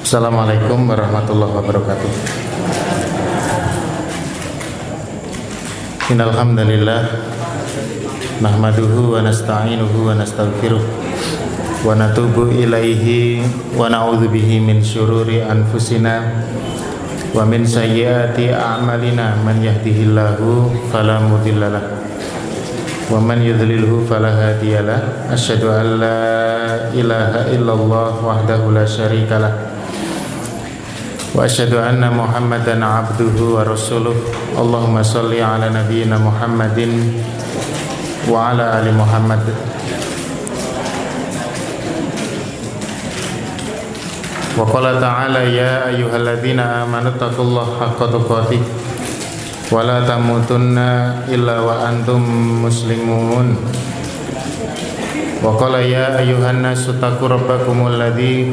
Assalamualaikum warahmatullahi wabarakatuh. Innal hamdalillah nahmaduhu wa nasta'inuhu wa nastaghfiruh wa natubu ilaihi wa na'udzu bihi min syururi anfusina wa min sayyiati a'malina. Man yahdihillahu fala mudhillalah wa man yudlilhu fala hadiyalah asyhadu an la ilaha illallah wahdahu la syarikalah wa asyhadu anna muhammadan abduhu wa rasuluh. Allahumma salli ala nabiyyina muhammadin wa ala ali muhammad. Wa qala ta'ala ya ayyuhalladzina amanu taqullaha haqqa tuqatih wala tamutunna illa wa antum muslimun. Wa qala ya ayuhan nasu taqu rabbakumul ladzi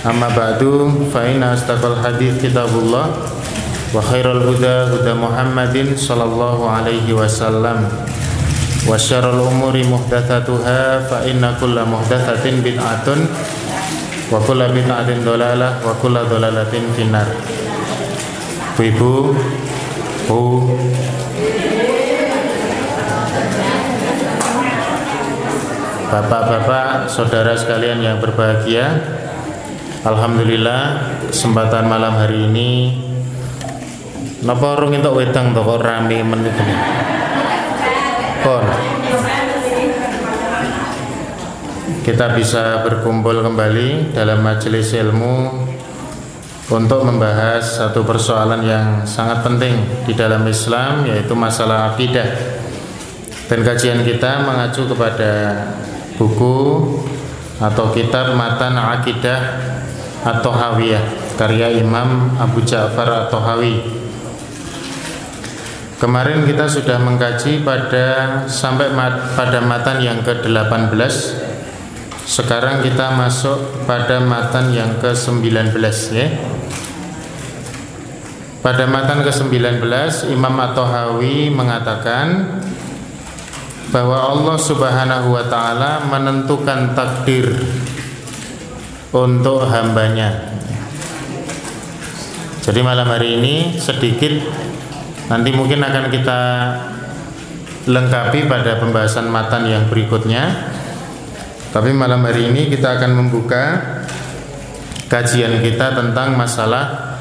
amma ba'du fa inna astaqal hadits kitabullah wa khairal huda huda Muhammadin sallallahu alaihi wasallam. Wa syarrul umuri muhdatsatuha fa inna kulla muhdatsatin bid'atun wa kulla bid'atin dolalah wa kulla dolalatin finnar. Ibu Bu. Bapak-bapak, saudara sekalian yang berbahagia Alhamdulillah kesempatan malam hari ini Napa orang itu wedang to kok rame menit ini? Kon kita bisa berkumpul kembali dalam majelis ilmu untuk membahas satu persoalan yang sangat penting di dalam Islam yaitu masalah akidah. Dan kajian kita mengacu kepada buku atau kitab Matan Akidah atau Hawiyah karya Imam Abu Ja'far atau Hawi. Kemarin kita sudah mengkaji pada sampai mat, pada matan yang ke-18 sekarang kita masuk pada matan yang ke-19 ya. Pada matan ke-19 Imam At-Tahawi mengatakan bahwa Allah Subhanahu wa taala menentukan takdir untuk hambanya. Jadi malam hari ini sedikit nanti mungkin akan kita lengkapi pada pembahasan matan yang berikutnya tapi malam hari ini kita akan membuka kajian kita tentang masalah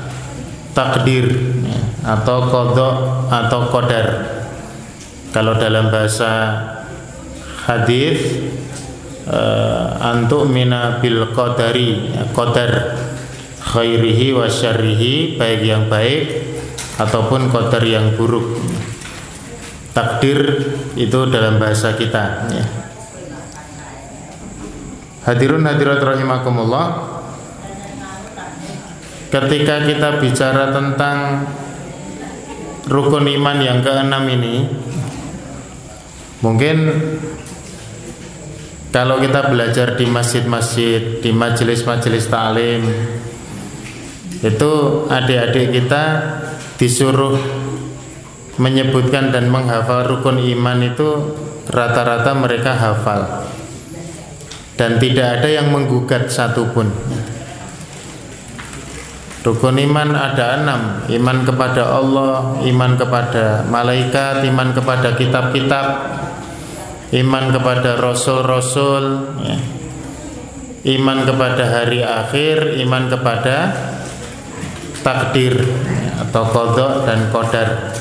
takdir ya, atau kodok atau kodar. Kalau dalam bahasa hadis uh, antuk mina bil kodari ya, kodar khairihi wa syarrihi baik yang baik ataupun kodar yang buruk. Takdir itu dalam bahasa kita. Ya. Hadirun hadirat rahimakumullah Ketika kita bicara tentang rukun iman yang keenam ini Mungkin kalau kita belajar di masjid-masjid, di majelis-majelis ta'lim Itu adik-adik kita disuruh menyebutkan dan menghafal rukun iman itu rata-rata mereka hafal. Dan tidak ada yang menggugat satupun. Rukun iman ada enam. Iman kepada Allah Iman kepada malaikat Iman kepada kitab-kitab Iman kepada rasul-rasul ya. Iman kepada hari akhir Iman kepada takdir ya, Atau kodok dan kodar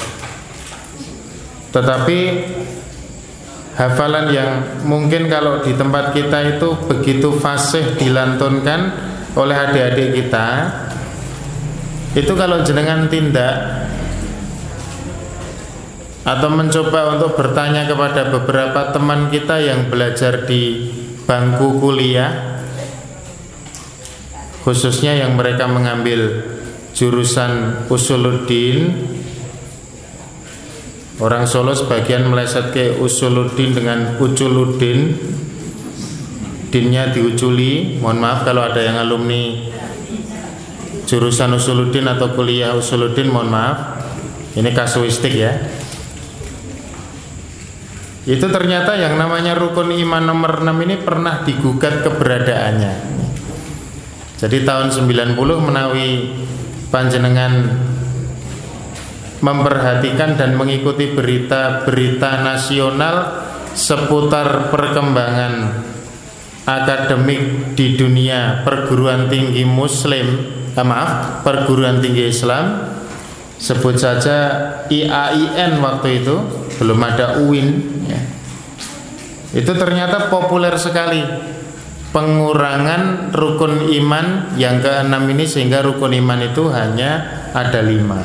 Tetapi hafalan yang mungkin kalau di tempat kita itu begitu fasih dilantunkan oleh adik-adik kita itu kalau jenengan tindak atau mencoba untuk bertanya kepada beberapa teman kita yang belajar di bangku kuliah khususnya yang mereka mengambil jurusan usuluddin. Orang Solo sebagian meleset ke usuluddin dengan uculuddin. Dinnya diuculi. Mohon maaf kalau ada yang alumni jurusan usuluddin atau kuliah usuluddin mohon maaf. Ini kasuistik ya itu ternyata yang namanya rukun iman nomor 6 ini pernah digugat keberadaannya. Jadi tahun 90 menawi panjenengan memperhatikan dan mengikuti berita-berita nasional seputar perkembangan akademik di dunia perguruan tinggi muslim eh, maaf perguruan tinggi Islam sebut saja IAIN waktu itu belum ada UIN ya. itu ternyata populer sekali. Pengurangan rukun iman yang keenam ini sehingga rukun iman itu hanya ada lima.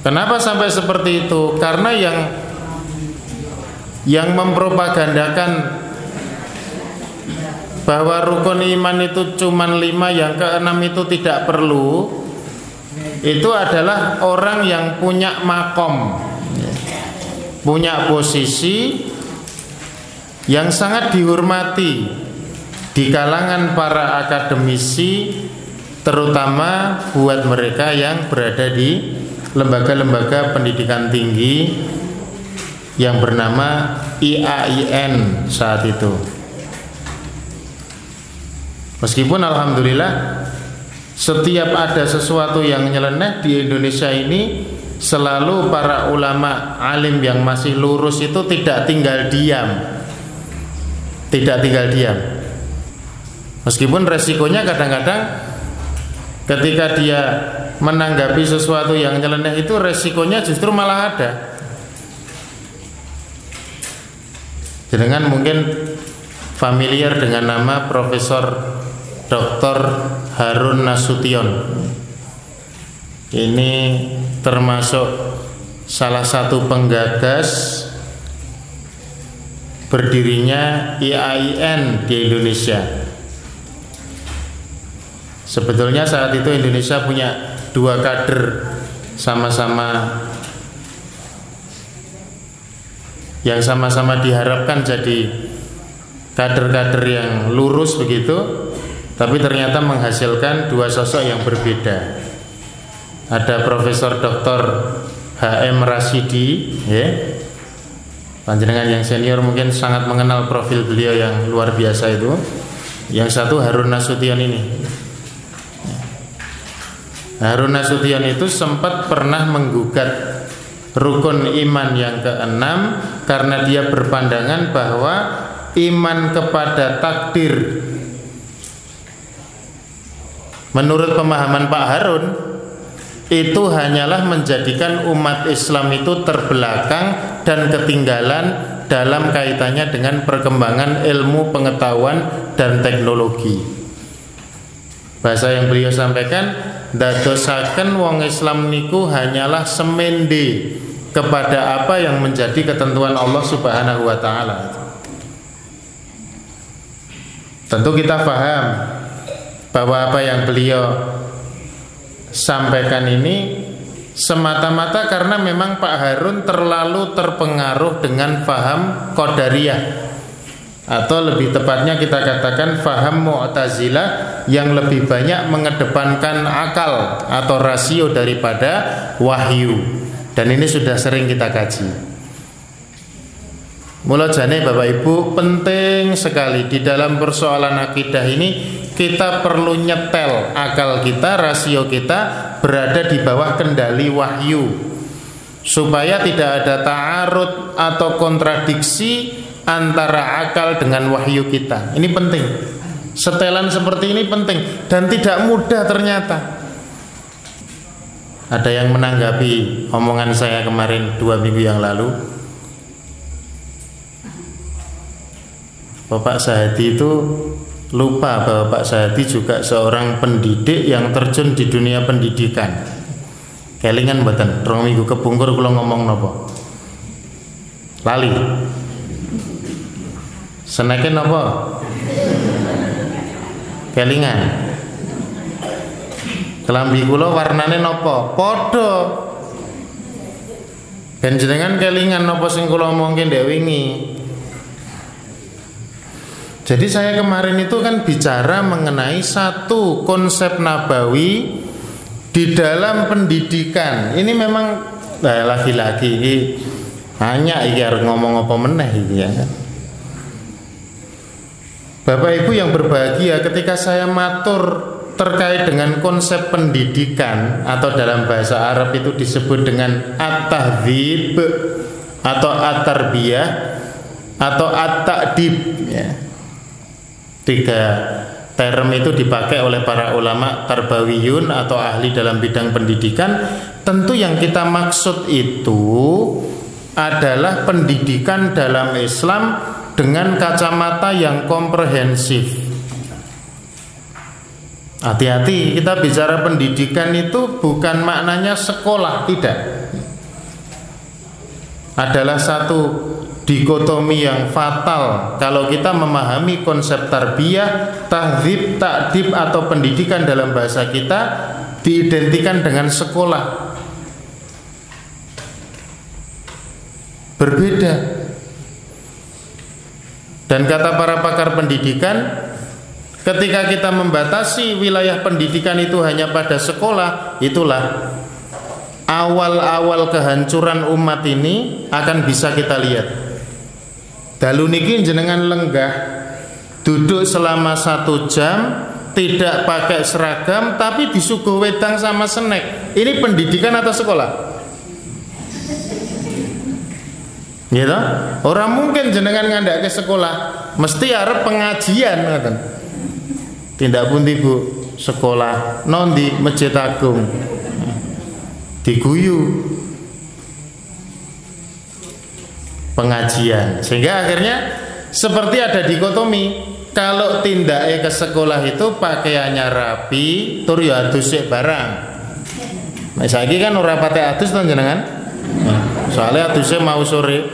Kenapa sampai seperti itu? Karena yang yang mempropagandakan bahwa rukun iman itu cuma lima yang keenam itu tidak perlu itu adalah orang yang punya makom punya posisi yang sangat dihormati di kalangan para akademisi terutama buat mereka yang berada di lembaga-lembaga pendidikan tinggi yang bernama IAIN saat itu. Meskipun alhamdulillah setiap ada sesuatu yang nyeleneh di Indonesia ini selalu para ulama alim yang masih lurus itu tidak tinggal diam. Tidak tinggal diam. Meskipun resikonya kadang-kadang ketika dia menanggapi sesuatu yang nyeleneh itu resikonya justru malah ada. Dengan mungkin familiar dengan nama Profesor Dr. Harun Nasution. Ini termasuk salah satu penggagas berdirinya IAIN di Indonesia. Sebetulnya saat itu Indonesia punya dua kader sama-sama yang sama-sama diharapkan jadi kader-kader yang lurus begitu tapi ternyata menghasilkan dua sosok yang berbeda. Ada Profesor Dr. HM Rasidi, ya. Panjenengan yang senior mungkin sangat mengenal profil beliau yang luar biasa itu. Yang satu Harun Nasution ini. Harun Nasution itu sempat pernah menggugat rukun iman yang keenam karena dia berpandangan bahwa iman kepada takdir Menurut pemahaman Pak Harun itu hanyalah menjadikan umat Islam itu terbelakang dan ketinggalan dalam kaitannya dengan perkembangan ilmu pengetahuan dan teknologi. Bahasa yang beliau sampaikan, dadosaken wong Islam niku hanyalah semende kepada apa yang menjadi ketentuan Allah Subhanahu wa taala. Tentu kita paham bahwa apa yang beliau sampaikan ini semata-mata karena memang Pak Harun terlalu terpengaruh dengan faham Qadariyah. Atau lebih tepatnya kita katakan faham Mu'tazilah yang lebih banyak mengedepankan akal atau rasio daripada wahyu. Dan ini sudah sering kita kaji Mula jane Bapak Ibu penting sekali di dalam persoalan akidah ini kita perlu nyetel akal kita, rasio kita berada di bawah kendali wahyu supaya tidak ada ta'arud atau kontradiksi antara akal dengan wahyu kita. Ini penting. Setelan seperti ini penting dan tidak mudah ternyata. Ada yang menanggapi omongan saya kemarin dua minggu yang lalu Bapak Sahadi itu lupa bahwa Pak Sahadi juga seorang pendidik yang terjun di dunia pendidikan. Kelingan mboten, rong minggu kepungkur kula ngomong napa? Lali. Seneke napa? Kelingan. Kelambi kula warnane napa? Padha. Ben jenengan kelingan napa sing kula omongke ndek wingi. Jadi saya kemarin itu kan bicara mengenai satu konsep nabawi di dalam pendidikan. Ini memang nah, lagi-lagi hanya iki harus ngomong apa meneh iki ya kan. Bapak Ibu yang berbahagia ketika saya matur terkait dengan konsep pendidikan atau dalam bahasa Arab itu disebut dengan at-tahdzib atau at-tarbiyah atau at-ta'dib ya Tiga term itu dipakai oleh para ulama tarbawiyun atau ahli dalam bidang pendidikan. Tentu yang kita maksud itu adalah pendidikan dalam Islam dengan kacamata yang komprehensif. Hati-hati, kita bicara pendidikan itu bukan maknanya sekolah, tidak. Adalah satu dikotomi yang fatal kalau kita memahami konsep tarbiyah, tahzib, takdib atau pendidikan dalam bahasa kita diidentikan dengan sekolah. Berbeda. Dan kata para pakar pendidikan, ketika kita membatasi wilayah pendidikan itu hanya pada sekolah, itulah awal-awal kehancuran umat ini akan bisa kita lihat Dalu niki jenengan lenggah duduk selama satu jam tidak pakai seragam tapi disuguh wedang sama senek. Ini pendidikan atau sekolah? Gitu? Orang mungkin jenengan ngandak ke sekolah, mesti harap pengajian ngaten. Tindak pun ibu sekolah non di masjid agung diguyu pengajian. Sehingga akhirnya seperti ada dikotomi kalau tindaknya ke sekolah itu pakaiannya rapi tur ya adus barang. Nah lagi kan ora pate adus to jenengan? Soalnya adusnya mau sore.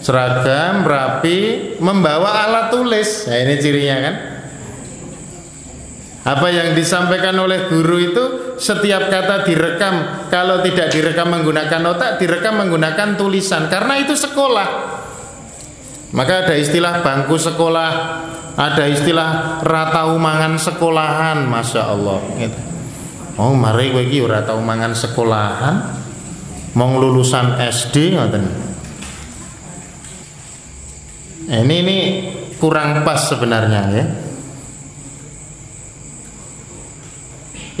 Seragam rapi membawa alat tulis. Nah ini cirinya kan apa yang disampaikan oleh guru itu setiap kata direkam, kalau tidak direkam menggunakan otak, direkam menggunakan tulisan karena itu sekolah. Maka ada istilah bangku sekolah, ada istilah rata umangan sekolahan, masya Allah. Gitu. Oh, mari iki rata umangan sekolahan, mau lulusan SD ngoten. Ini ini kurang pas sebenarnya ya.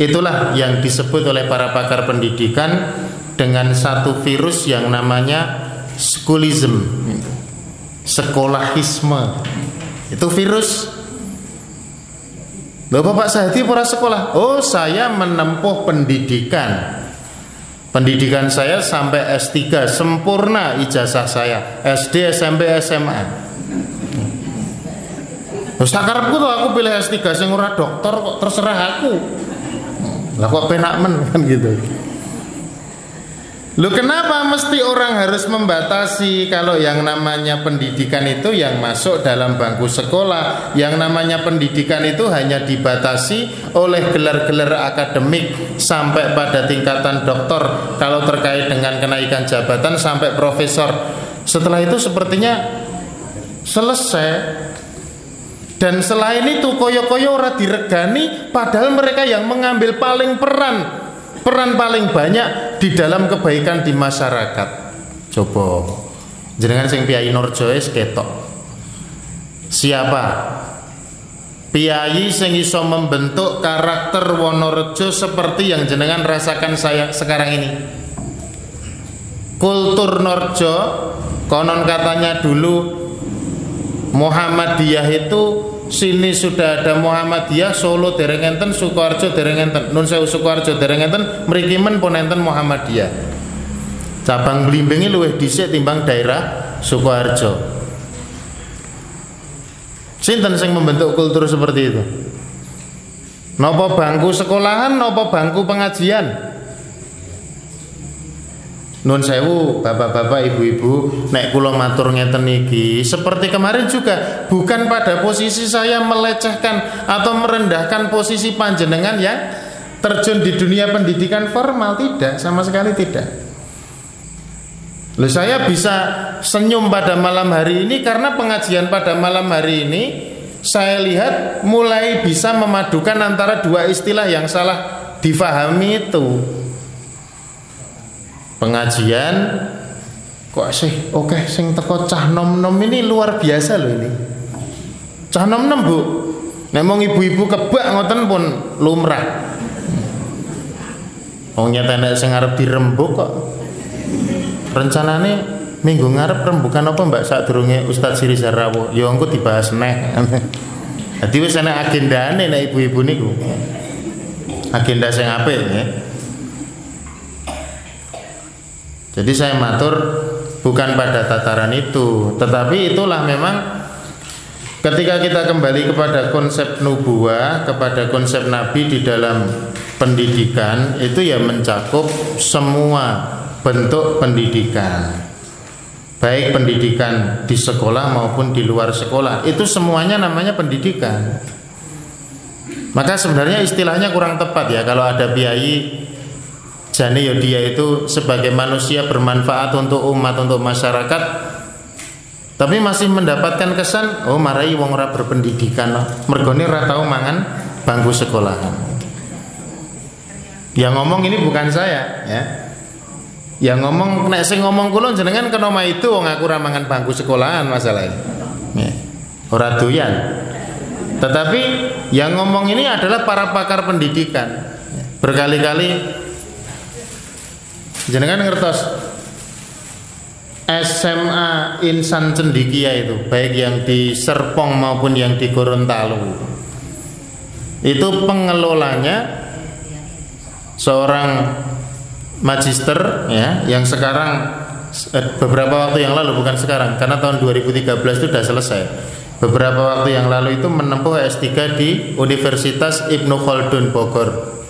Itulah yang disebut oleh para pakar pendidikan dengan satu virus yang namanya schoolism. Sekolahisme. Itu virus. Loh Bapak Sahdi pura sekolah? Oh saya menempuh pendidikan Pendidikan saya sampai S3 Sempurna ijazah saya SD, SMP, SMA Terus takarapku tuh aku pilih S3 Sing ora dokter kok terserah aku lah kok penak men kan gitu. Lu kenapa mesti orang harus membatasi kalau yang namanya pendidikan itu yang masuk dalam bangku sekolah, yang namanya pendidikan itu hanya dibatasi oleh gelar-gelar akademik sampai pada tingkatan doktor, kalau terkait dengan kenaikan jabatan sampai profesor. Setelah itu sepertinya selesai dan selain itu koyo-koyo ora diregani padahal mereka yang mengambil paling peran peran paling banyak di dalam kebaikan di masyarakat. Coba jenengan sing Piai Nurjoes ketok. Siapa? Piai sing iso membentuk karakter Wonorejo seperti yang jenengan rasakan saya sekarang ini. Kultur Norjo konon katanya dulu Muhammadiyah itu sini sudah ada Muhammadiyah Solo dereng enten Sukoharjo dereng enten. Nun Sewu Sukoharjo dereng enten mriki men pun enten Muhammadiyah. Cabang Blimbingi luwih dhisik timbang daerah Sukoharjo. Sinten sing membentuk kultur seperti itu? Nopo bangku sekolahan nopo bangku pengajian Nun sewu, bapak-bapak, ibu-ibu, nek kula matur ngeten iki, seperti kemarin juga bukan pada posisi saya melecehkan atau merendahkan posisi panjenengan yang terjun di dunia pendidikan formal, tidak, sama sekali tidak. Loh, saya bisa senyum pada malam hari ini karena pengajian pada malam hari ini saya lihat mulai bisa memadukan antara dua istilah yang salah difahami itu pengajian kok sih oke okay, sing teko cah nom nom ini luar biasa loh ini cah nom nom bu Nemong ibu-ibu kebak ngoten pun lumrah. Oh nyata sing arep dirembuk kok. Rencanane minggu ngarep rembukan apa Mbak saat durunge Ustadz Siri Zarawo? Ya engko dibahas neh. Dadi wis ana agendane nek ibu-ibu niku. Agenda sing apik ya. Jadi saya matur bukan pada tataran itu, tetapi itulah memang ketika kita kembali kepada konsep nubuah, kepada konsep nabi di dalam pendidikan itu ya mencakup semua bentuk pendidikan. Baik pendidikan di sekolah maupun di luar sekolah, itu semuanya namanya pendidikan. Maka sebenarnya istilahnya kurang tepat ya kalau ada biayi Jani ya dia itu sebagai manusia bermanfaat untuk umat untuk masyarakat. Tapi masih mendapatkan kesan oh marai wong ora berpendidikan. Mergone ora tau mangan bangku sekolahan. Yang ngomong ini bukan saya ya. Yang ngomong nek sing ngomong kula jenengan kena itu wong aku ora mangan bangku sekolahan masalahnya. Ya. ora doyan. Tetapi yang ngomong ini adalah para pakar pendidikan. Berkali-kali jenengan ngertos? SMA Insan Cendikia itu baik yang di Serpong maupun yang di Gorontalo. Itu pengelolanya seorang magister ya yang sekarang eh, beberapa waktu yang lalu bukan sekarang karena tahun 2013 itu sudah selesai. Beberapa waktu yang lalu itu menempuh S3 di Universitas Ibnu Khaldun Bogor.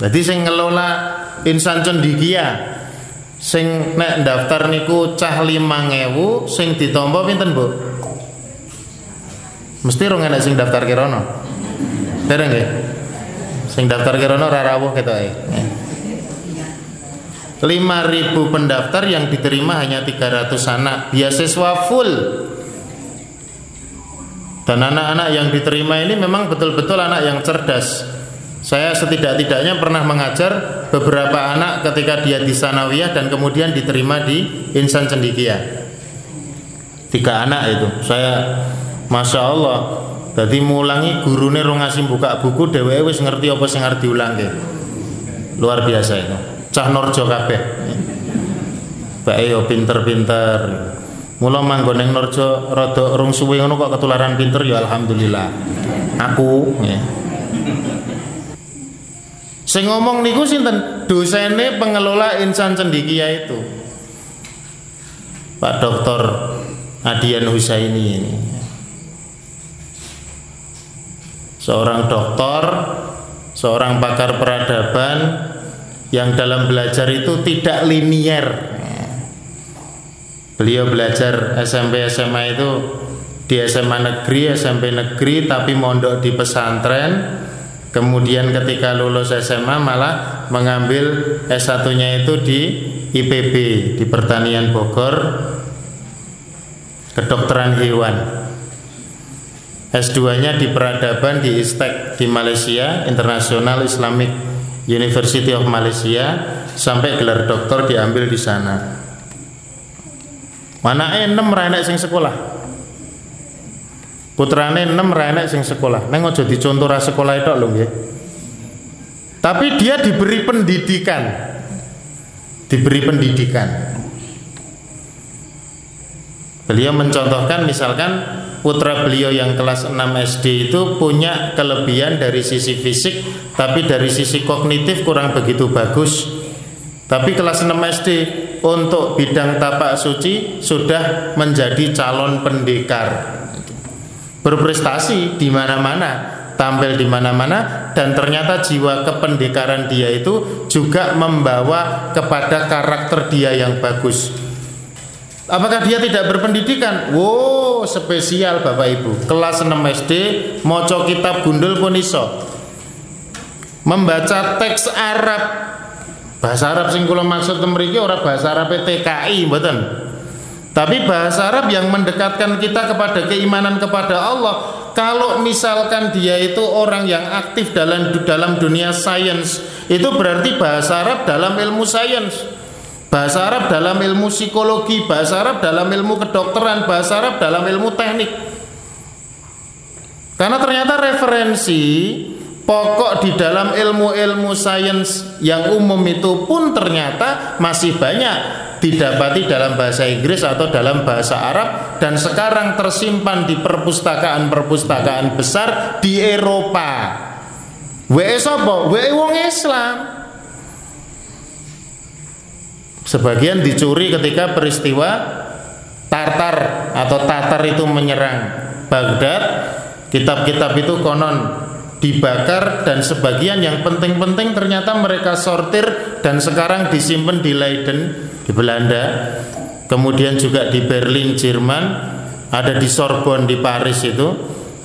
Jadi saya ngelola insan cendikia sing nek daftar niku cah ngewu sing ditompo pinten Bu? Mesti rong enak sing daftar kirono. Dereng nggih? Sing daftar kirono ora rawuh ketoke. ribu pendaftar yang diterima hanya 300 anak beasiswa full dan anak-anak yang diterima ini memang betul-betul anak yang cerdas saya setidak-tidaknya pernah mengajar beberapa anak ketika dia di Sanawiyah dan kemudian diterima di Insan Cendikia. Tiga anak itu. Saya Masya Allah jadi mulangi gurune rong ngasih buka buku dheweke wis ngerti apa sing arep diulangke. Luar biasa itu. Cah Norjo kabeh. Bae yo pinter-pinter. Mula manggon Norjo rada rong suwe ngono kok ketularan pinter ya alhamdulillah. Aku ya. Sing ngomong niku sinten? Dosene pengelola insan cendikia itu. Pak Dokter Adian Husaini ini. Seorang dokter, seorang pakar peradaban yang dalam belajar itu tidak linier. Beliau belajar SMP SMA itu di SMA negeri, SMP negeri tapi mondok di pesantren Kemudian ketika lulus SMA malah mengambil S1-nya itu di IPB di Pertanian Bogor kedokteran hewan. S2-nya di peradaban di ISTEC di Malaysia, International Islamic University of Malaysia sampai gelar doktor diambil di sana. Mana enam renek sing sekolah? Putrane 6 renek sing sekolah. Neng ojo dicontoh ra sekolah itu lho nggih. Tapi dia diberi pendidikan. Diberi pendidikan. Beliau mencontohkan misalkan putra beliau yang kelas 6 SD itu punya kelebihan dari sisi fisik tapi dari sisi kognitif kurang begitu bagus. Tapi kelas 6 SD untuk bidang tapak suci sudah menjadi calon pendekar berprestasi di mana-mana tampil di mana-mana dan ternyata jiwa kependekaran dia itu juga membawa kepada karakter dia yang bagus. Apakah dia tidak berpendidikan? Wow, spesial Bapak Ibu. Kelas 6 SD, moco kitab gundul pun iso. Membaca teks Arab. Bahasa Arab sing maksud mriki ora bahasa Arab TKI mboten. Tapi bahasa Arab yang mendekatkan kita kepada keimanan kepada Allah. Kalau misalkan dia itu orang yang aktif dalam dalam dunia sains, itu berarti bahasa Arab dalam ilmu sains bahasa Arab dalam ilmu psikologi, bahasa Arab dalam ilmu kedokteran, bahasa Arab dalam ilmu teknik. Karena ternyata referensi pokok di dalam ilmu-ilmu sains yang umum itu pun ternyata masih banyak didapati dalam bahasa Inggris atau dalam bahasa Arab dan sekarang tersimpan di perpustakaan-perpustakaan besar di Eropa. WE sapa? WE wong Islam. Sebagian dicuri ketika peristiwa Tartar atau Tatar itu menyerang Baghdad. Kitab-kitab itu konon dibakar dan sebagian yang penting-penting ternyata mereka sortir dan sekarang disimpan di Leiden di Belanda. Kemudian juga di Berlin Jerman, ada di Sorbonne di Paris itu.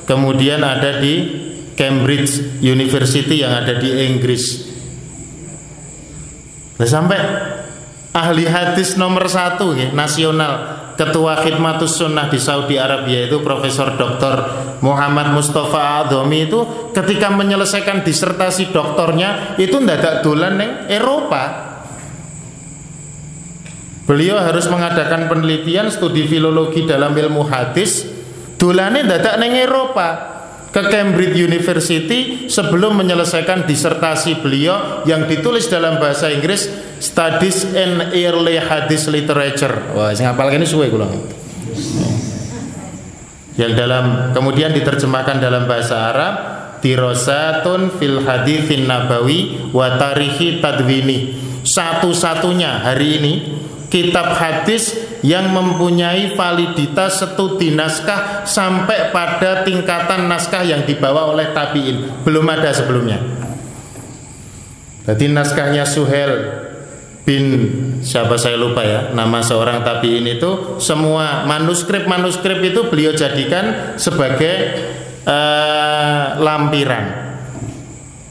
Kemudian ada di Cambridge University yang ada di Inggris. Nah, sampai ahli hadis nomor satu ya, nasional Ketua Khidmatus Sunnah di Saudi Arabia itu Profesor Dr. Muhammad Mustafa Adhomi itu ketika menyelesaikan disertasi doktornya itu tidak dolan neng Eropa. Beliau harus mengadakan penelitian studi filologi dalam ilmu hadis. Dolane dadak neng Eropa ke Cambridge University sebelum menyelesaikan disertasi beliau yang ditulis dalam bahasa Inggris Studies in Early Hadith Literature. Wah, sing hafal kene suwe kula. Yang dalam kemudian diterjemahkan dalam bahasa Arab Dirosatun fil hadithin nabawi wa tarihi tadwini. Satu-satunya hari ini kitab hadis yang mempunyai validitas studi naskah sampai pada tingkatan naskah yang dibawa oleh tabiin belum ada sebelumnya jadi naskahnya Suhel bin siapa saya lupa ya nama seorang tabiin itu semua manuskrip manuskrip itu beliau jadikan sebagai uh, lampiran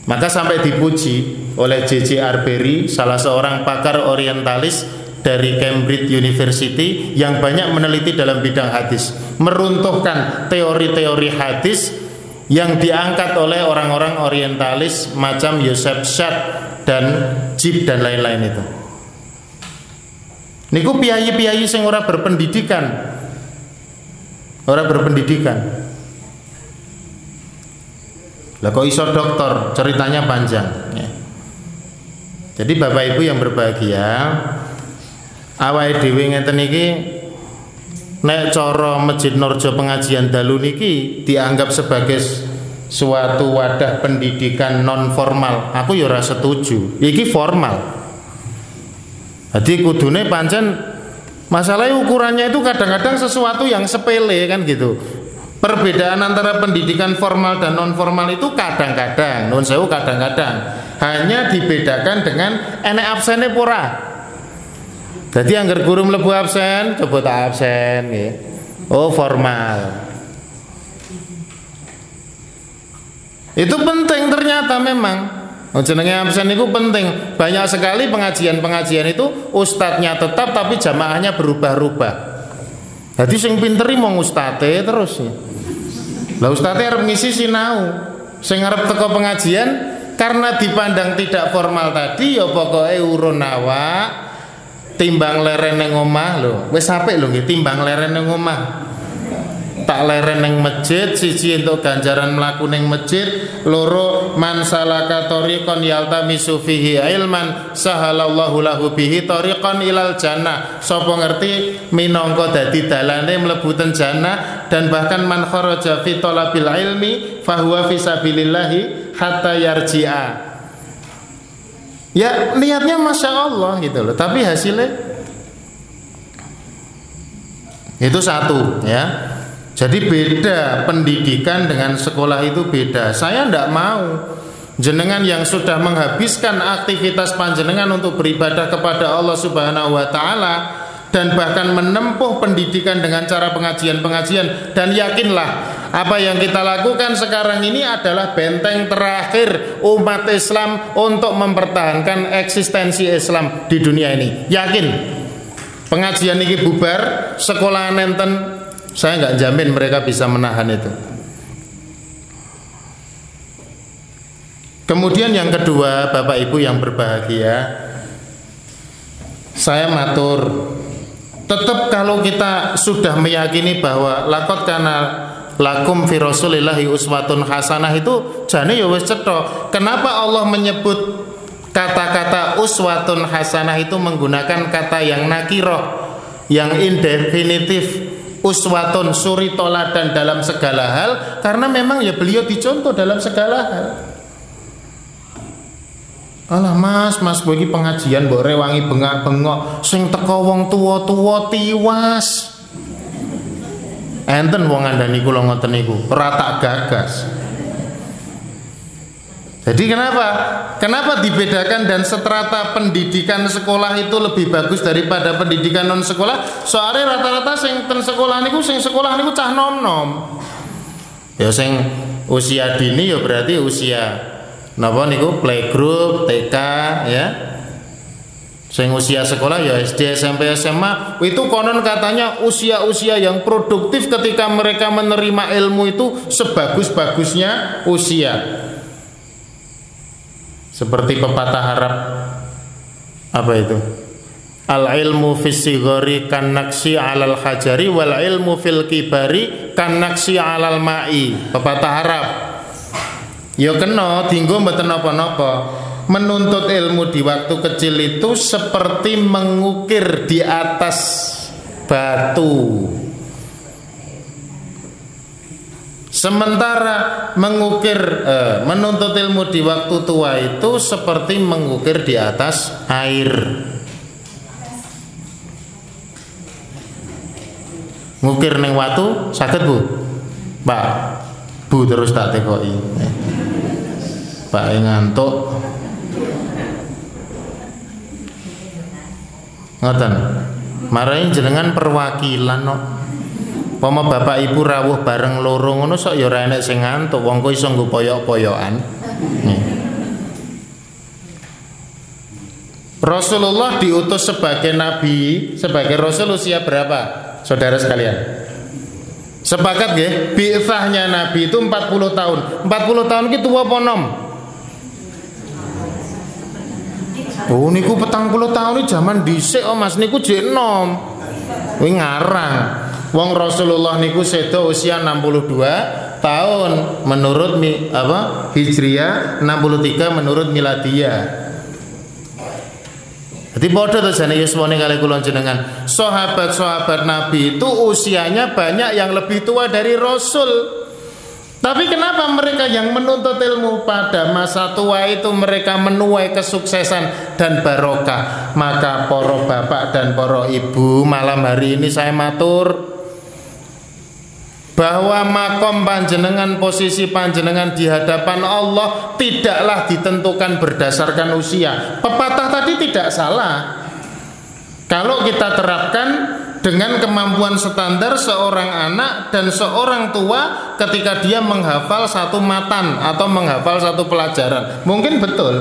maka sampai dipuji oleh J.J. Arbery salah seorang pakar orientalis dari Cambridge University yang banyak meneliti dalam bidang hadis, meruntuhkan teori-teori hadis yang diangkat oleh orang-orang orientalis macam Yosef Shad dan Jib dan lain-lain itu. Niku piyayi-piyayi sing ora berpendidikan. Ora berpendidikan. Lah kok iso dokter, ceritanya panjang ya. Jadi Bapak Ibu yang berbahagia, awake dhewe ngeten iki nek cara Masjid Norjo pengajian dalu niki dianggap sebagai suatu wadah pendidikan non formal aku ya ora setuju. Iki formal. Jadi kudune pancen masalah ukurannya itu kadang-kadang sesuatu yang sepele kan gitu. Perbedaan antara pendidikan formal dan non formal itu kadang-kadang non sewu kadang-kadang hanya dibedakan dengan enek absennya pura jadi anggar guru mlebu absen, coba tak absen nggih. Oh, formal. Itu penting ternyata memang. Oh, jenenge absen itu penting. Banyak sekali pengajian-pengajian itu ustadznya tetap tapi jamaahnya berubah-ubah. Jadi sing pinteri mau ustate terus. Lah ustate harus ngisi sinau. Sing arep teko pengajian karena dipandang tidak formal tadi ya pokoknya urun awak timbang leren neng omah lho. Wis apik lho nggih timbang leren neng omah. Tak leren neng masjid siji untuk ganjaran melaku neng masjid. Loro man salaka tariqan yaltamisu fihi ilman sahalallahu lahu bihi tariqan ilal jannah. Sapa ngerti? Minangka dadi dalane mlebu ten jannah dan bahkan man kharaja fi ilmi fahuwa fi hatta yarji'a Ya niatnya masya Allah gitu loh, tapi hasilnya itu satu ya. Jadi beda pendidikan dengan sekolah itu beda. Saya tidak mau jenengan yang sudah menghabiskan aktivitas panjenengan untuk beribadah kepada Allah Subhanahu wa taala dan bahkan menempuh pendidikan dengan cara pengajian-pengajian dan yakinlah apa yang kita lakukan sekarang ini adalah benteng terakhir umat Islam untuk mempertahankan eksistensi Islam di dunia ini. Yakin? Pengajian ini bubar, sekolah nenten saya nggak jamin mereka bisa menahan itu. Kemudian yang kedua, Bapak Ibu yang berbahagia, saya matur tetap kalau kita sudah meyakini bahwa lakot karena lakum fi rasulillahi uswatun hasanah itu jane ya wis. Kenapa Allah menyebut kata-kata uswatun hasanah itu menggunakan kata yang nakiroh, yang indefinitif, uswatun suri toladan dalam segala hal karena memang ya beliau dicontoh dalam segala hal Alah mas, mas bagi pengajian mbok rewangi bengak-bengok sing teko wong tua-tua tiwas. Enten wong andani kula ngoten niku, ora gagas. Jadi kenapa? Kenapa dibedakan dan seterata pendidikan sekolah itu lebih bagus daripada pendidikan non sekolah? Soalnya rata-rata sing ten sekolah niku sing sekolah niku cah nom-nom. Ya sing usia dini ya berarti usia napa niku playgroup, TK ya. Sing usia sekolah ya SD, SMP, SMA itu konon katanya usia-usia yang produktif ketika mereka menerima ilmu itu sebagus-bagusnya usia seperti pepatah Arab apa itu? Al ilmu fis sigori kan naksi alal hajari wal ilmu fil kibari kan naksi alal ma'i. Pepatah Arab. Ya kena dinggo mboten napa-napa. Menuntut ilmu di waktu kecil itu seperti mengukir di atas batu. Sementara mengukir eh, menuntut ilmu di waktu tua itu seperti mengukir di atas air. Ngukir neng watu sakit bu, pak bu terus tak tekoi. Pak ngantuk. Ngoten. Marahin jenengan perwakilan no. Pama bapak ibu rawuh bareng loro ngono sok ya ora enek sing ngantuk wong iso nggo poyok-poyokan. Rasulullah diutus sebagai nabi, sebagai rasul usia berapa? Saudara sekalian. Sepakat nggih, bi'tsahnya nabi itu 40 tahun. 40 tahun ki tuwa apa nom? Oh niku petang puluh tahun ini zaman dhisik oh Mas niku jek nom. Kuwi ngarang. Wong Rasulullah niku sedo usia 62 tahun menurut mi, apa Hijriah 63 menurut Miladiyah. Jadi bodoh tuh jane yusmone kali kulon jenengan. Sahabat-sahabat Nabi itu usianya banyak yang lebih tua dari Rasul. Tapi kenapa mereka yang menuntut ilmu pada masa tua itu mereka menuai kesuksesan dan barokah? Maka poro bapak dan poro ibu malam hari ini saya matur bahwa makom panjenengan posisi panjenengan di hadapan Allah tidaklah ditentukan berdasarkan usia. Pepatah tadi tidak salah. Kalau kita terapkan dengan kemampuan standar seorang anak dan seorang tua ketika dia menghafal satu matan atau menghafal satu pelajaran. Mungkin betul.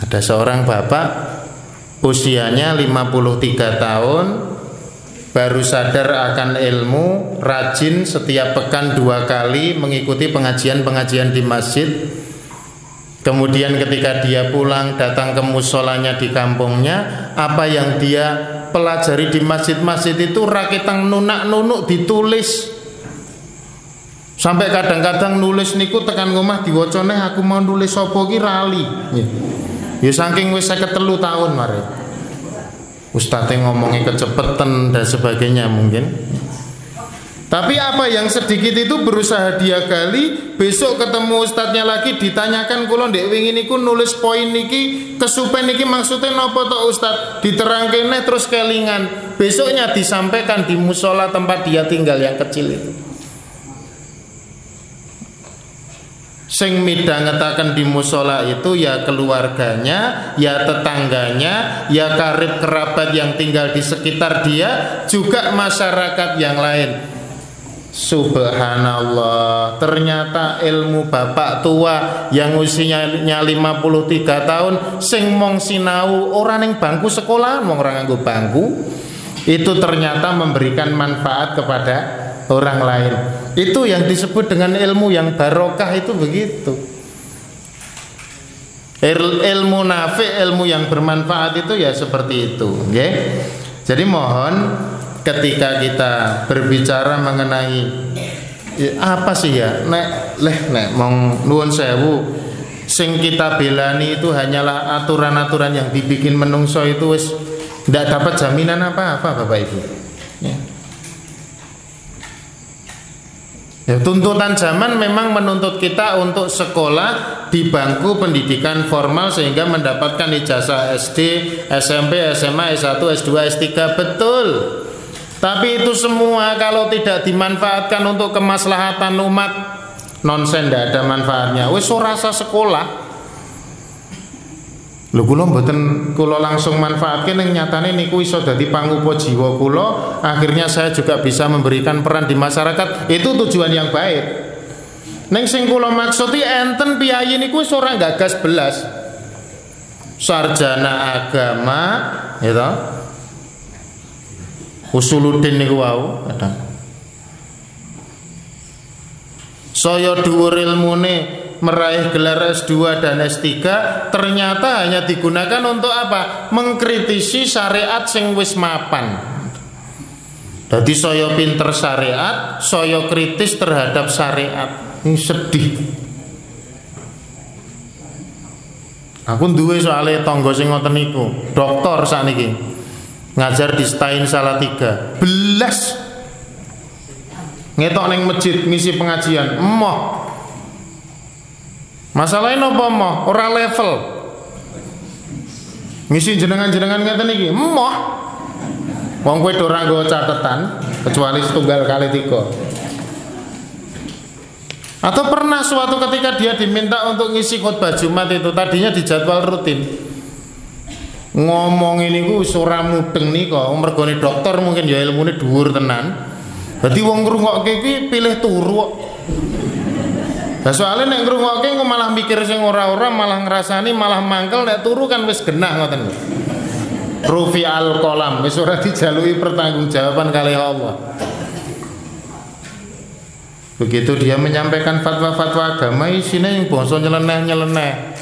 Ada seorang bapak usianya 53 tahun baru sadar akan ilmu, rajin setiap pekan dua kali mengikuti pengajian-pengajian di masjid. Kemudian ketika dia pulang datang ke musolanya di kampungnya, apa yang dia pelajari di masjid-masjid itu rakitang nunak-nunuk ditulis. Sampai kadang-kadang nulis niku tekan rumah diwacane aku mau nulis sapa ki rali. Ya saking wis 53 tahun mari. Ustadznya ngomongnya kecepetan dan sebagainya mungkin Tapi apa yang sedikit itu berusaha dia gali, besok ketemu ustadznya lagi ditanyakan kula ndek wingi niku nulis poin niki kesupen niki maksudnya napa to ustadz? Diterangkene terus kelingan. Besoknya disampaikan di musola tempat dia tinggal yang kecil itu. Sing midangetaken di musola itu ya keluarganya, ya tetangganya, ya karib kerabat yang tinggal di sekitar dia, juga masyarakat yang lain Subhanallah. Ternyata ilmu bapak tua Yang usianya 53 tahun Sing mong sinau Orang yang bangku sekolah Mong orang nganggo bangku Itu ternyata memberikan manfaat kepada orang lain. Itu yang disebut dengan ilmu yang barokah itu begitu. Il, ilmu nafi ilmu yang bermanfaat itu ya seperti itu okay? jadi mohon ketika kita berbicara mengenai ya, apa sih ya nek leh nek mong nuwun sewu sing kita belani itu hanyalah aturan-aturan yang dibikin menungso itu wis tidak dapat jaminan apa-apa Bapak Ibu ya. Ya, tuntutan zaman memang menuntut kita untuk sekolah di bangku pendidikan formal sehingga mendapatkan ijazah SD, SMP, SMA, S1, S2, S3 betul. Tapi itu semua kalau tidak dimanfaatkan untuk kemaslahatan umat nonsen tidak ada manfaatnya. Wis rasa sekolah. Lho kula mboten kula langsung manfaatkan yang nyatane niku iso dadi pangupa jiwa kula, akhirnya saya juga bisa memberikan peran di masyarakat. Itu tujuan yang baik. Neng sing kula maksudi enten piyayi niku wis ora gagas belas. Sarjana agama, gitu usuluddin niku wau kadang. Saya dhuwur ilmune meraih gelar S2 dan S3 ternyata hanya digunakan untuk apa? mengkritisi syariat sing wis mapan. Jadi saya pinter syariat saya kritis terhadap syariat. Ini sedih. Aku duwe soalnya tonggo sing ngoten niku dokter sakniki ngajar di Stain tiga belas. Ngetok neng masjid ngisi pengajian. Emoh masalahnya nopo emoh ora level. Ngisi jenengan-jenengan ngeten iki. Emoh wong kowe ora nggo catatan kecuali setunggal kali tiga. Atau pernah suatu ketika dia diminta untuk ngisi khutbah Jumat itu tadinya di jadwal rutin ngomong ini ku ora mudeng nika. Mergone dokter mungkin ya ilmune dhuwur tenan. Dadi wong ngrungokke iki pilih turu Nah soalnya nek ngrungokke malah mikir sing ora-ora malah ngrasani malah mangkel nek turu kan wis genah ngoten Rufi al kolam wis ora dijalui pertanggungjawaban kali Allah. Begitu dia menyampaikan fatwa-fatwa agama isinya yang bangsa nyeleneh-nyeleneh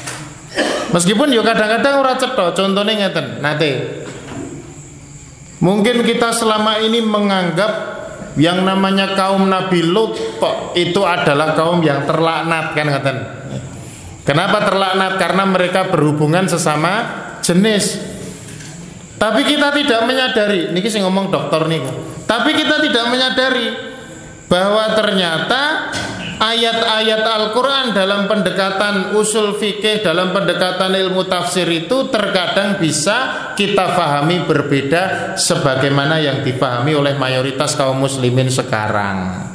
Meskipun yo kadang-kadang ora cetha, contohnya ngeten, nate. Mungkin kita selama ini menganggap yang namanya kaum Nabi Lut itu adalah kaum yang terlaknat kan ngeten. Kenapa terlaknat? Karena mereka berhubungan sesama jenis. Tapi kita tidak menyadari, niki sing ngomong dokter nih. Tapi kita tidak menyadari bahwa ternyata ayat-ayat Al-Quran dalam pendekatan usul fikih, dalam pendekatan ilmu tafsir itu terkadang bisa kita pahami berbeda sebagaimana yang dipahami oleh mayoritas kaum muslimin sekarang.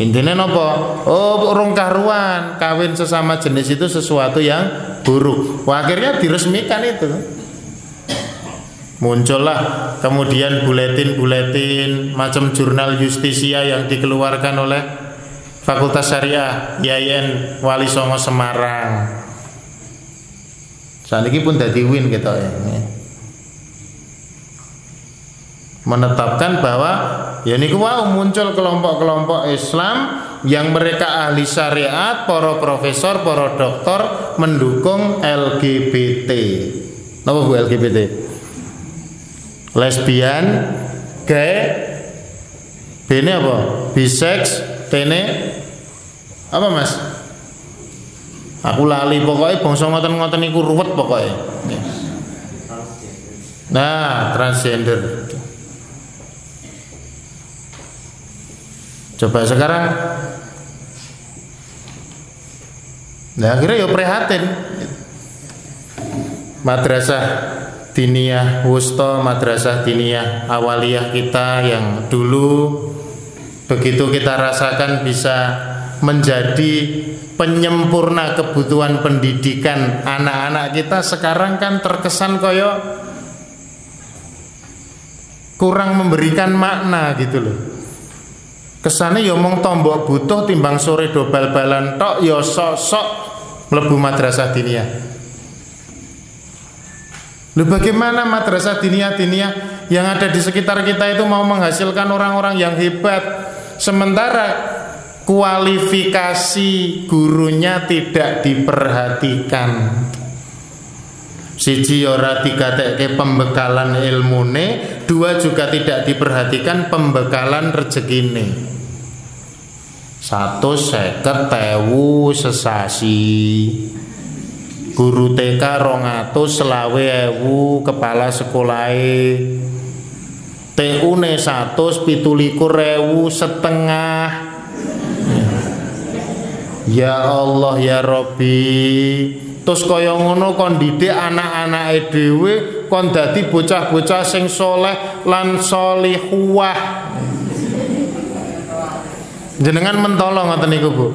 Intinya nopo? Oh, urung kawin sesama jenis itu sesuatu yang buruk. Wah, akhirnya diresmikan itu. Muncullah kemudian buletin-buletin macam jurnal justisia yang dikeluarkan oleh Fakultas Syariah YAIN Wali Songo Semarang. Saat ini pun dari win gitu ya. Menetapkan bahwa ya ini wow muncul kelompok-kelompok Islam yang mereka ahli syariat, para profesor, para dokter mendukung LGBT. Apa bu LGBT? Lesbian, gay, ini apa? Bisex, Tene apa Mas? Aku lali pokoknya bangsa ngoten-ngoten iku ruwet pokoknya. Nah, transgender. coba sekarang nah akhirnya ya prihatin madrasah diniyah wusto madrasah diniyah awaliyah kita yang dulu begitu kita rasakan bisa menjadi penyempurna kebutuhan pendidikan anak-anak kita sekarang kan terkesan koyo kurang memberikan makna gitu loh. Kesannya ya mong tombok butuh timbang sore do bal-balan tok ya sok-sok mlebu madrasah diniyah. Lu bagaimana madrasah diniyah-diniyah yang ada di sekitar kita itu mau menghasilkan orang-orang yang hebat sementara kualifikasi gurunya tidak diperhatikan. Siji ora digatekke pembekalan ilmune, dua juga tidak diperhatikan pembekalan rezekine. Satu seket tewu sesasi guru TK rongatus selawe ewu kepala sekolah TU ne satu pitulikur ewu setengah. Ya Allah ya Robi terus kaya ngono kon didik anak-anake dhewe kon dadi bocah-bocah sing soleh lan solihuah jenengan mentolong ngoten niku Bu?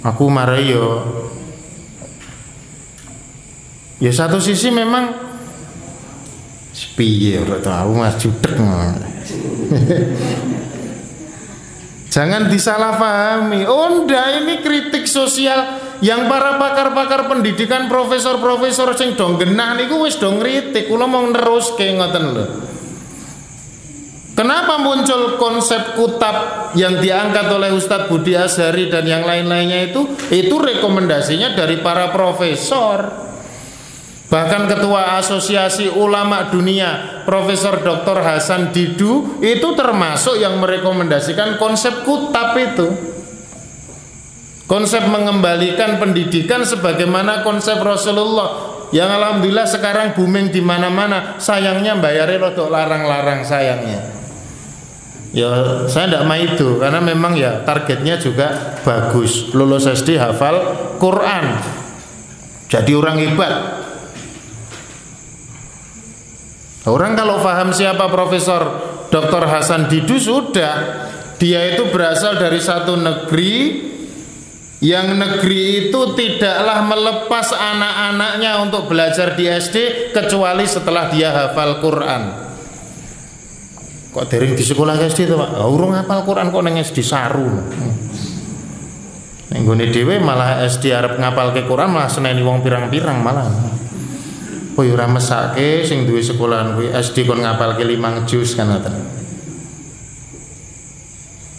Aku marai yo. Ya satu sisi memang piye ora tahu Mas judek. Jangan disalahpahami. Oh ndak ini kritik sosial yang para pakar-pakar pendidikan profesor-profesor sing dong genah niku wis dong kritik kula mau neruske ngoten lho. Kenapa muncul konsep kutab yang diangkat oleh Ustadz Budi Azhari dan yang lain-lainnya itu? Itu rekomendasinya dari para profesor. Bahkan ketua asosiasi ulama dunia Profesor Dr. Hasan Didu itu termasuk yang merekomendasikan konsep kutab itu. Konsep mengembalikan pendidikan sebagaimana konsep Rasulullah yang alhamdulillah sekarang booming di mana-mana. Sayangnya bayarnya rodok larang-larang sayangnya. Ya saya tidak mau itu karena memang ya targetnya juga bagus. Lulus SD hafal Quran. Jadi orang hebat Orang kalau paham siapa Profesor Dr. Hasan Didu sudah dia itu berasal dari satu negeri yang negeri itu tidaklah melepas anak-anaknya untuk belajar di SD kecuali setelah dia hafal Quran. Kok dering di sekolah SD itu Pak? Urung hafal Quran kok neng SD saru. Ning dhewe malah SD arep ngapal ke Quran malah seneni wong pirang-pirang malah kowe ora mesake sing duwe sekolahan kuwi SD kon ngapalke 5 juz kan ngoten.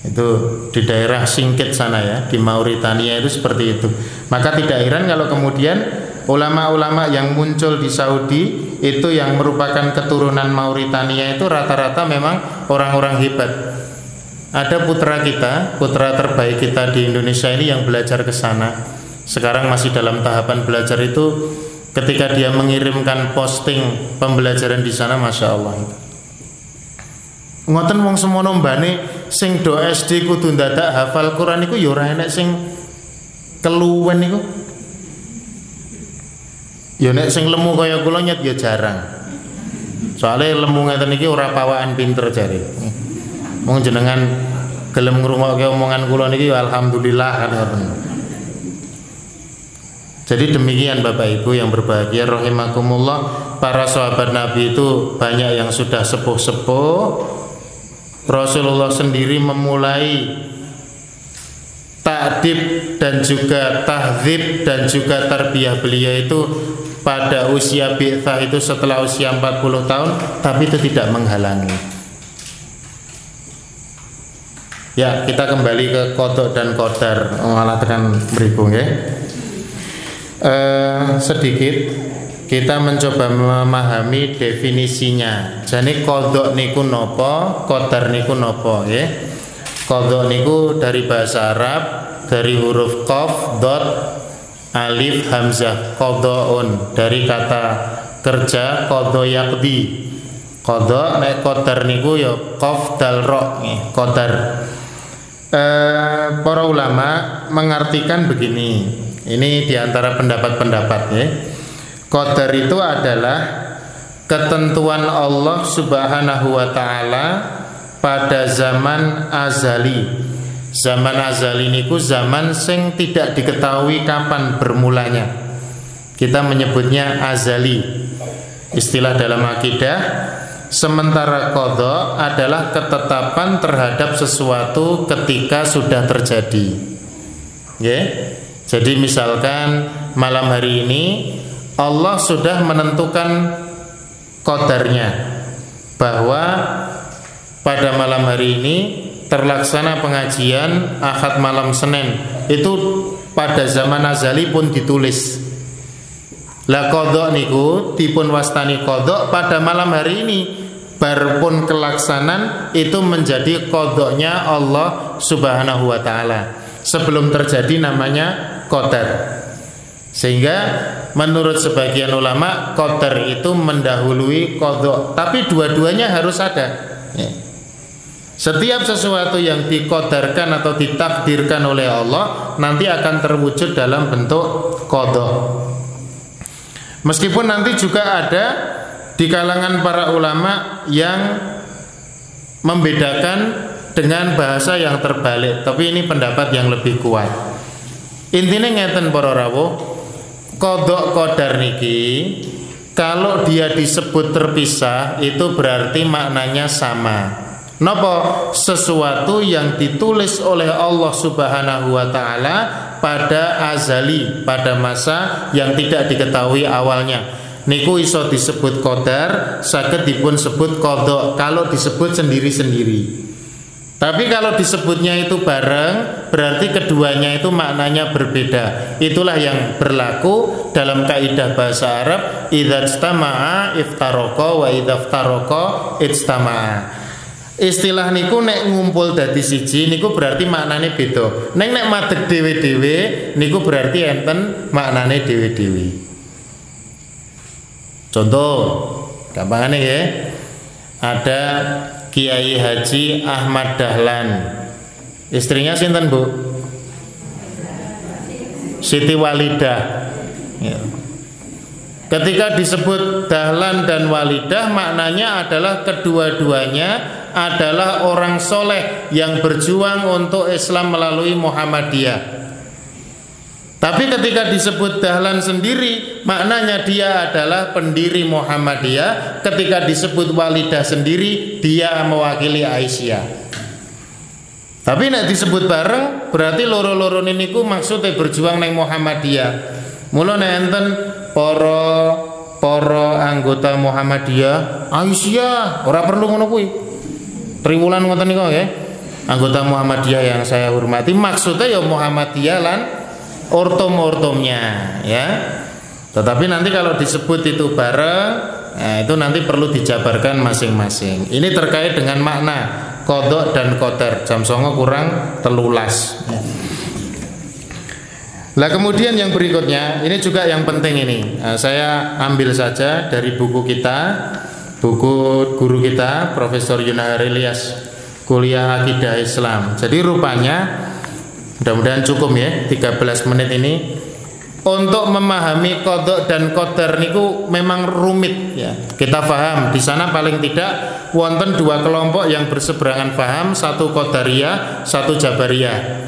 Itu di daerah Singkit sana ya, di Mauritania itu seperti itu. Maka tidak heran kalau kemudian ulama-ulama yang muncul di Saudi itu yang merupakan keturunan Mauritania itu rata-rata memang orang-orang hebat. Ada putra kita, putra terbaik kita di Indonesia ini yang belajar ke sana. Sekarang masih dalam tahapan belajar itu ketika dia mengirimkan posting pembelajaran di sana masya Allah ngoten wong semono mbane sing do SD kudu ndadak hafal Quran iku ya ora enek sing keluwen niku ya nek sing lemu kaya kula nyet ya jarang. Soalnya lemu ngeten iki ora pawaan pinter jare. Mung jenengan gelem ngrungokke omongan kula niki alhamdulillah kan ngoten jadi demikian Bapak Ibu yang berbahagia rahimakumullah, para sahabat Nabi itu banyak yang sudah sepuh-sepuh. Rasulullah sendiri memulai takdib dan juga tahzib dan juga tarbiyah beliau itu pada usia bi'thah itu setelah usia 40 tahun tapi itu tidak menghalangi. Ya kita kembali ke kodok dan kodar. Malah tekan berikung ya eh, sedikit kita mencoba memahami definisinya. Jadi kodok niku nopo, kodar niku nopo ya. Kodok niku dari bahasa Arab dari huruf kof, dot, alif, hamzah, kodoon dari kata kerja kodo yakdi. Qadha nek qadar niku ya qaf dal nggih, qadar. Eh, para ulama mengartikan begini. Ini di antara pendapat-pendapat ya. Qadar itu adalah ketentuan Allah Subhanahu wa taala pada zaman azali. Zaman azali niku zaman sing tidak diketahui kapan bermulanya. Kita menyebutnya azali. Istilah dalam akidah Sementara kodok adalah ketetapan terhadap sesuatu ketika sudah terjadi. Ya. Jadi misalkan malam hari ini Allah sudah menentukan kodarnya bahwa pada malam hari ini terlaksana pengajian Ahad malam Senin. Itu pada zaman azali pun ditulis. Lah kodok niku dipun wastani kodok pada malam hari ini. Pun kelaksanan itu menjadi kodoknya Allah Subhanahu Wa Taala. Sebelum terjadi namanya kodar sehingga menurut sebagian ulama kodar itu mendahului kodok. Tapi dua-duanya harus ada. Ya. setiap sesuatu yang dikodarkan atau ditakdirkan oleh Allah nanti akan terwujud dalam bentuk kodok. Meskipun nanti juga ada di kalangan para ulama yang membedakan dengan bahasa yang terbalik. Tapi ini pendapat yang lebih kuat intinya ngeten para rawuh kodok kodar niki kalau dia disebut terpisah itu berarti maknanya sama. Nopo sesuatu yang ditulis oleh Allah Subhanahu wa taala pada azali pada masa yang tidak diketahui awalnya. Niku iso disebut kodar sakit dipun sebut kodok kalau disebut sendiri-sendiri tapi kalau disebutnya itu bareng berarti keduanya itu maknanya berbeda itulah yang berlaku dalam kaidah bahasa Arab idza istama'a iftaroko wa idza iftaroko istama'a istilah niku nek ngumpul dadi siji niku berarti maknane beda. Nek nek madeg dhewe-dhewe niku berarti enten maknane dhewe-dhewe. Contoh, gampangane ya. Ada Kiai Haji Ahmad Dahlan. Istrinya sinten, Bu? Siti Walidah. Ya. Ketika disebut Dahlan dan Walidah maknanya adalah kedua-duanya adalah orang soleh yang berjuang untuk Islam melalui Muhammadiyah. Tapi ketika disebut Dahlan sendiri, maknanya dia adalah pendiri Muhammadiyah. Ketika disebut Walidah sendiri, dia mewakili Aisyah. Tapi nek disebut bareng, berarti loro-loro ku maksudnya berjuang neng Muhammadiyah. Mula enten para anggota Muhammadiyah, Aisyah, ora perlu ngono kuwi. Triwulan ngoten niku nggih. Anggota Muhammadiyah yang saya hormati maksudnya ya Muhammadiyah lan ortom-ortomnya ya. Tetapi nanti kalau disebut itu bareng, nah itu nanti perlu dijabarkan masing-masing. Ini terkait dengan makna kodok dan koter. Jam songo kurang telulas. Nah kemudian yang berikutnya ini juga yang penting ini nah, saya ambil saja dari buku kita buku guru kita Profesor Yunahar Ilyas kuliah akidah Islam. Jadi rupanya Mudah-mudahan cukup ya 13 menit ini untuk memahami kodok dan koder niku memang rumit ya. Kita paham di sana paling tidak wonten dua kelompok yang berseberangan paham, satu kodaria, satu jabaria.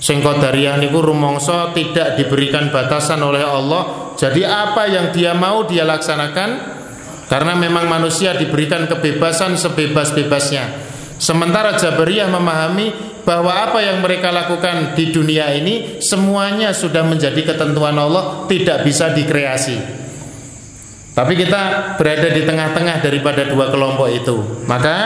Sing kodaria niku rumongso tidak diberikan batasan oleh Allah. Jadi apa yang dia mau dia laksanakan karena memang manusia diberikan kebebasan sebebas-bebasnya. Sementara Jabariyah memahami bahwa apa yang mereka lakukan di dunia ini semuanya sudah menjadi ketentuan Allah, tidak bisa dikreasi. Tapi kita berada di tengah-tengah daripada dua kelompok itu. Maka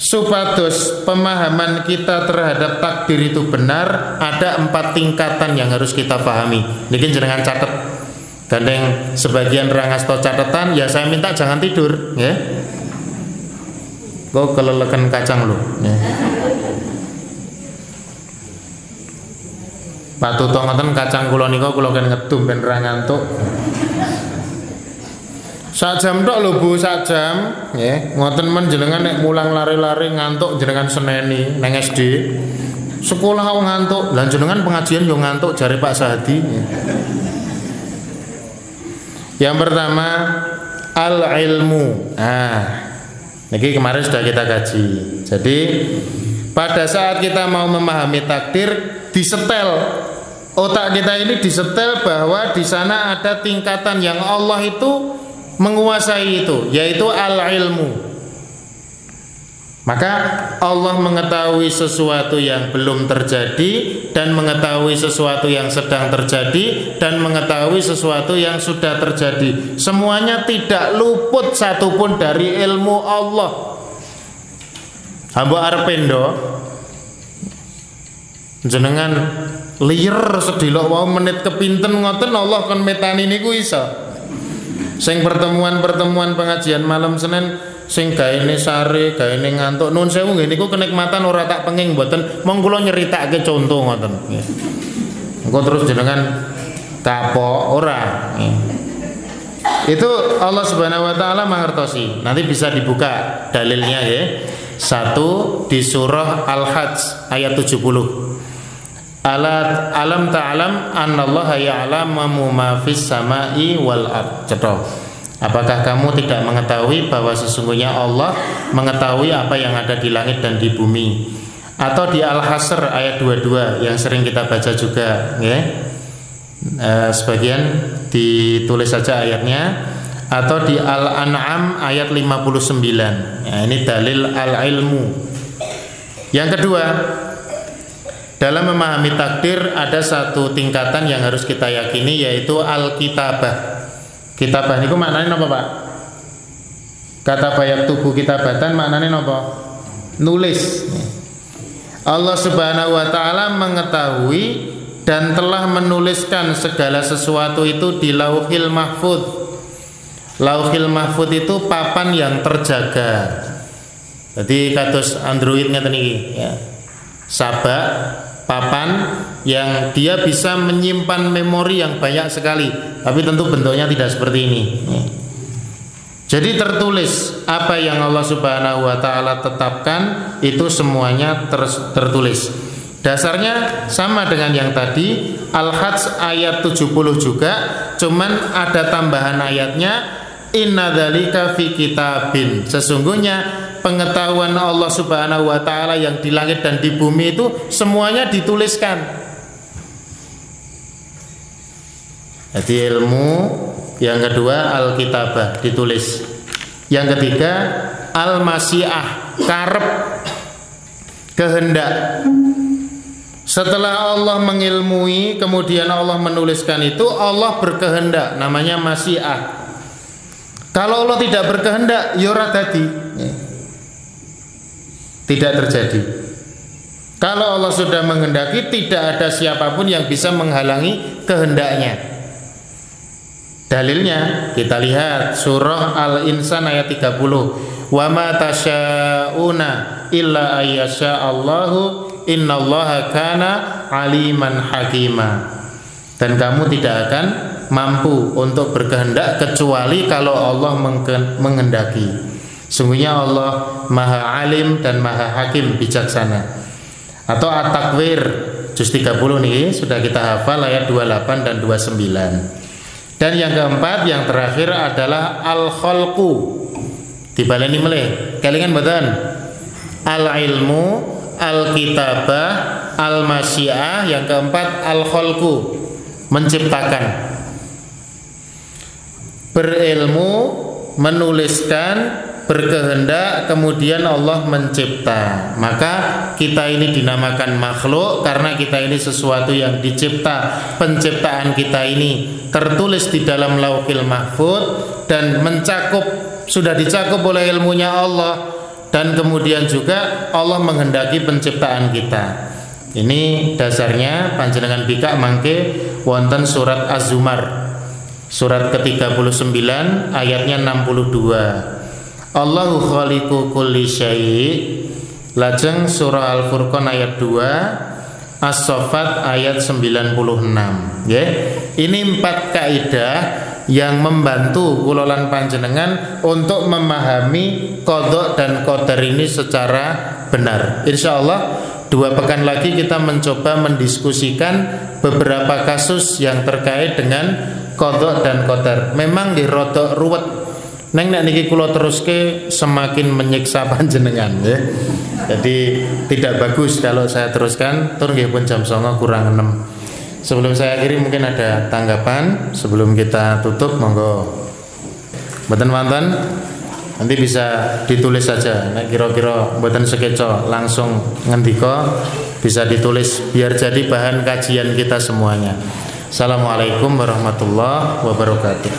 supados pemahaman kita terhadap takdir itu benar, ada empat tingkatan yang harus kita pahami. Mungkin jangan catat. Gandeng sebagian rangasto catatan, ya saya minta jangan tidur, ya. Kau kelelekan kacang lo. Ya. Pak Tuto ngoten kacang kula nika kula kan ngedum ben ngantuk. sak jam tok lho Bu sak jam. Nggih ngoten men jenengan nek mulang lari-lari ngantuk jenengan seneni neng SD sekolah aku ngantuk. Lan jenengan pengajian yo ngantuk jari Pak Sahadi. Yang pertama al ilmu ah ini kemarin sudah kita kaji. Jadi pada saat kita mau memahami takdir disetel otak kita ini disetel bahwa di sana ada tingkatan yang Allah itu menguasai itu yaitu al-ilmu maka Allah mengetahui sesuatu yang belum terjadi dan mengetahui sesuatu yang sedang terjadi dan mengetahui sesuatu yang sudah terjadi. Semuanya tidak luput satupun dari ilmu Allah. Hamba arpendo jenengan liar sedilok wau menit kepinten ngoten Allah kan metani niku iso. Sing pertemuan-pertemuan pengajian malam Senin sing gaene sare, gaene ngantuk. Nun sewu nggih niku kenikmatan ora tak penging mboten. Mong kula nyeritake contoh ngoten. Engko terus jenengan kapok ora. Itu Allah Subhanahu wa taala mangertosi. Nanti bisa dibuka dalilnya ya. Satu di surah Al-Hajj ayat 70 alat alam ta'lam annallaha ya'lamu ma fis sama'i wal ard Apakah kamu tidak mengetahui bahwa sesungguhnya Allah mengetahui apa yang ada di langit dan di bumi? Atau di Al-Hasr ayat 22 yang sering kita baca juga, ya. E, sebagian ditulis saja ayatnya atau di Al-An'am ayat 59. Ya, ini dalil al-ilmu. Yang kedua, dalam memahami takdir ada satu tingkatan yang harus kita yakini yaitu al-kitabah. Kitabah niku maknanya apa, Pak? Kata bayak tubuh kitabatan maknanya apa? Nulis. Allah Subhanahu wa taala mengetahui dan telah menuliskan segala sesuatu itu di Lauhil Mahfud. Lauhil Mahfud itu papan yang terjaga. Jadi kados Android ngeten iki ya. Sabak papan yang dia bisa menyimpan memori yang banyak sekali. Tapi tentu bentuknya tidak seperti ini. Jadi tertulis apa yang Allah Subhanahu wa taala tetapkan itu semuanya ter tertulis. Dasarnya sama dengan yang tadi Al-Hajj ayat 70 juga cuman ada tambahan ayatnya innadzalika fi kitabin. Sesungguhnya pengetahuan Allah Subhanahu wa taala yang di langit dan di bumi itu semuanya dituliskan. Jadi ilmu yang kedua al-kitabah ditulis. Yang ketiga al-masyiah, karep kehendak. Setelah Allah mengilmui, kemudian Allah menuliskan itu, Allah berkehendak, namanya masyiah. Kalau Allah tidak berkehendak, yora ya tadi tidak terjadi. Kalau Allah sudah menghendaki tidak ada siapa pun yang bisa menghalangi kehendaknya. Dalilnya kita lihat surah Al-Insan ayat 30. Wa ma tasyauna illa ayyasha Allahu innallaha kana aliman hakima. Dan kamu tidak akan mampu untuk berkehendak kecuali kalau Allah menghendaki. Sungguhnya Allah Maha Alim dan Maha Hakim bijaksana. Atau At-Takwir juz 30 nih sudah kita hafal ayat 28 dan 29. Dan yang keempat yang terakhir adalah al-khalqu. Dibaleni meleh. Kelingan mboten? Al-ilmu, al-kitabah, al-masyiah, yang keempat al-khalqu. Menciptakan. Berilmu, menuliskan, berkehendak kemudian Allah mencipta. Maka kita ini dinamakan makhluk karena kita ini sesuatu yang dicipta. Penciptaan kita ini tertulis di dalam lauhil mahfud dan mencakup sudah dicakup oleh ilmunya Allah dan kemudian juga Allah menghendaki penciptaan kita. Ini dasarnya panjenengan bika mangke wonten surat Az-Zumar. Surat ke-39 ayatnya 62 Allahu khaliqu kulli syai' Lajeng surah Al-Furqan ayat 2 As-Saffat ayat 96 ya. Ini empat kaidah yang membantu kulolan panjenengan untuk memahami kodok dan koder ini secara benar. Insya Allah dua pekan lagi kita mencoba mendiskusikan beberapa kasus yang terkait dengan kodok dan koder. Memang di rodok ruwet. Neng nek niki kulo teruske semakin menyiksa panjenengan ya. Jadi tidak bagus kalau saya teruskan tur pun jam songo kurang 6. Sebelum saya akhiri mungkin ada tanggapan sebelum kita tutup monggo. Mboten mantan nanti bisa ditulis saja nek kira-kira mboten sekeco langsung ngendika bisa ditulis biar jadi bahan kajian kita semuanya. Assalamualaikum warahmatullahi wabarakatuh.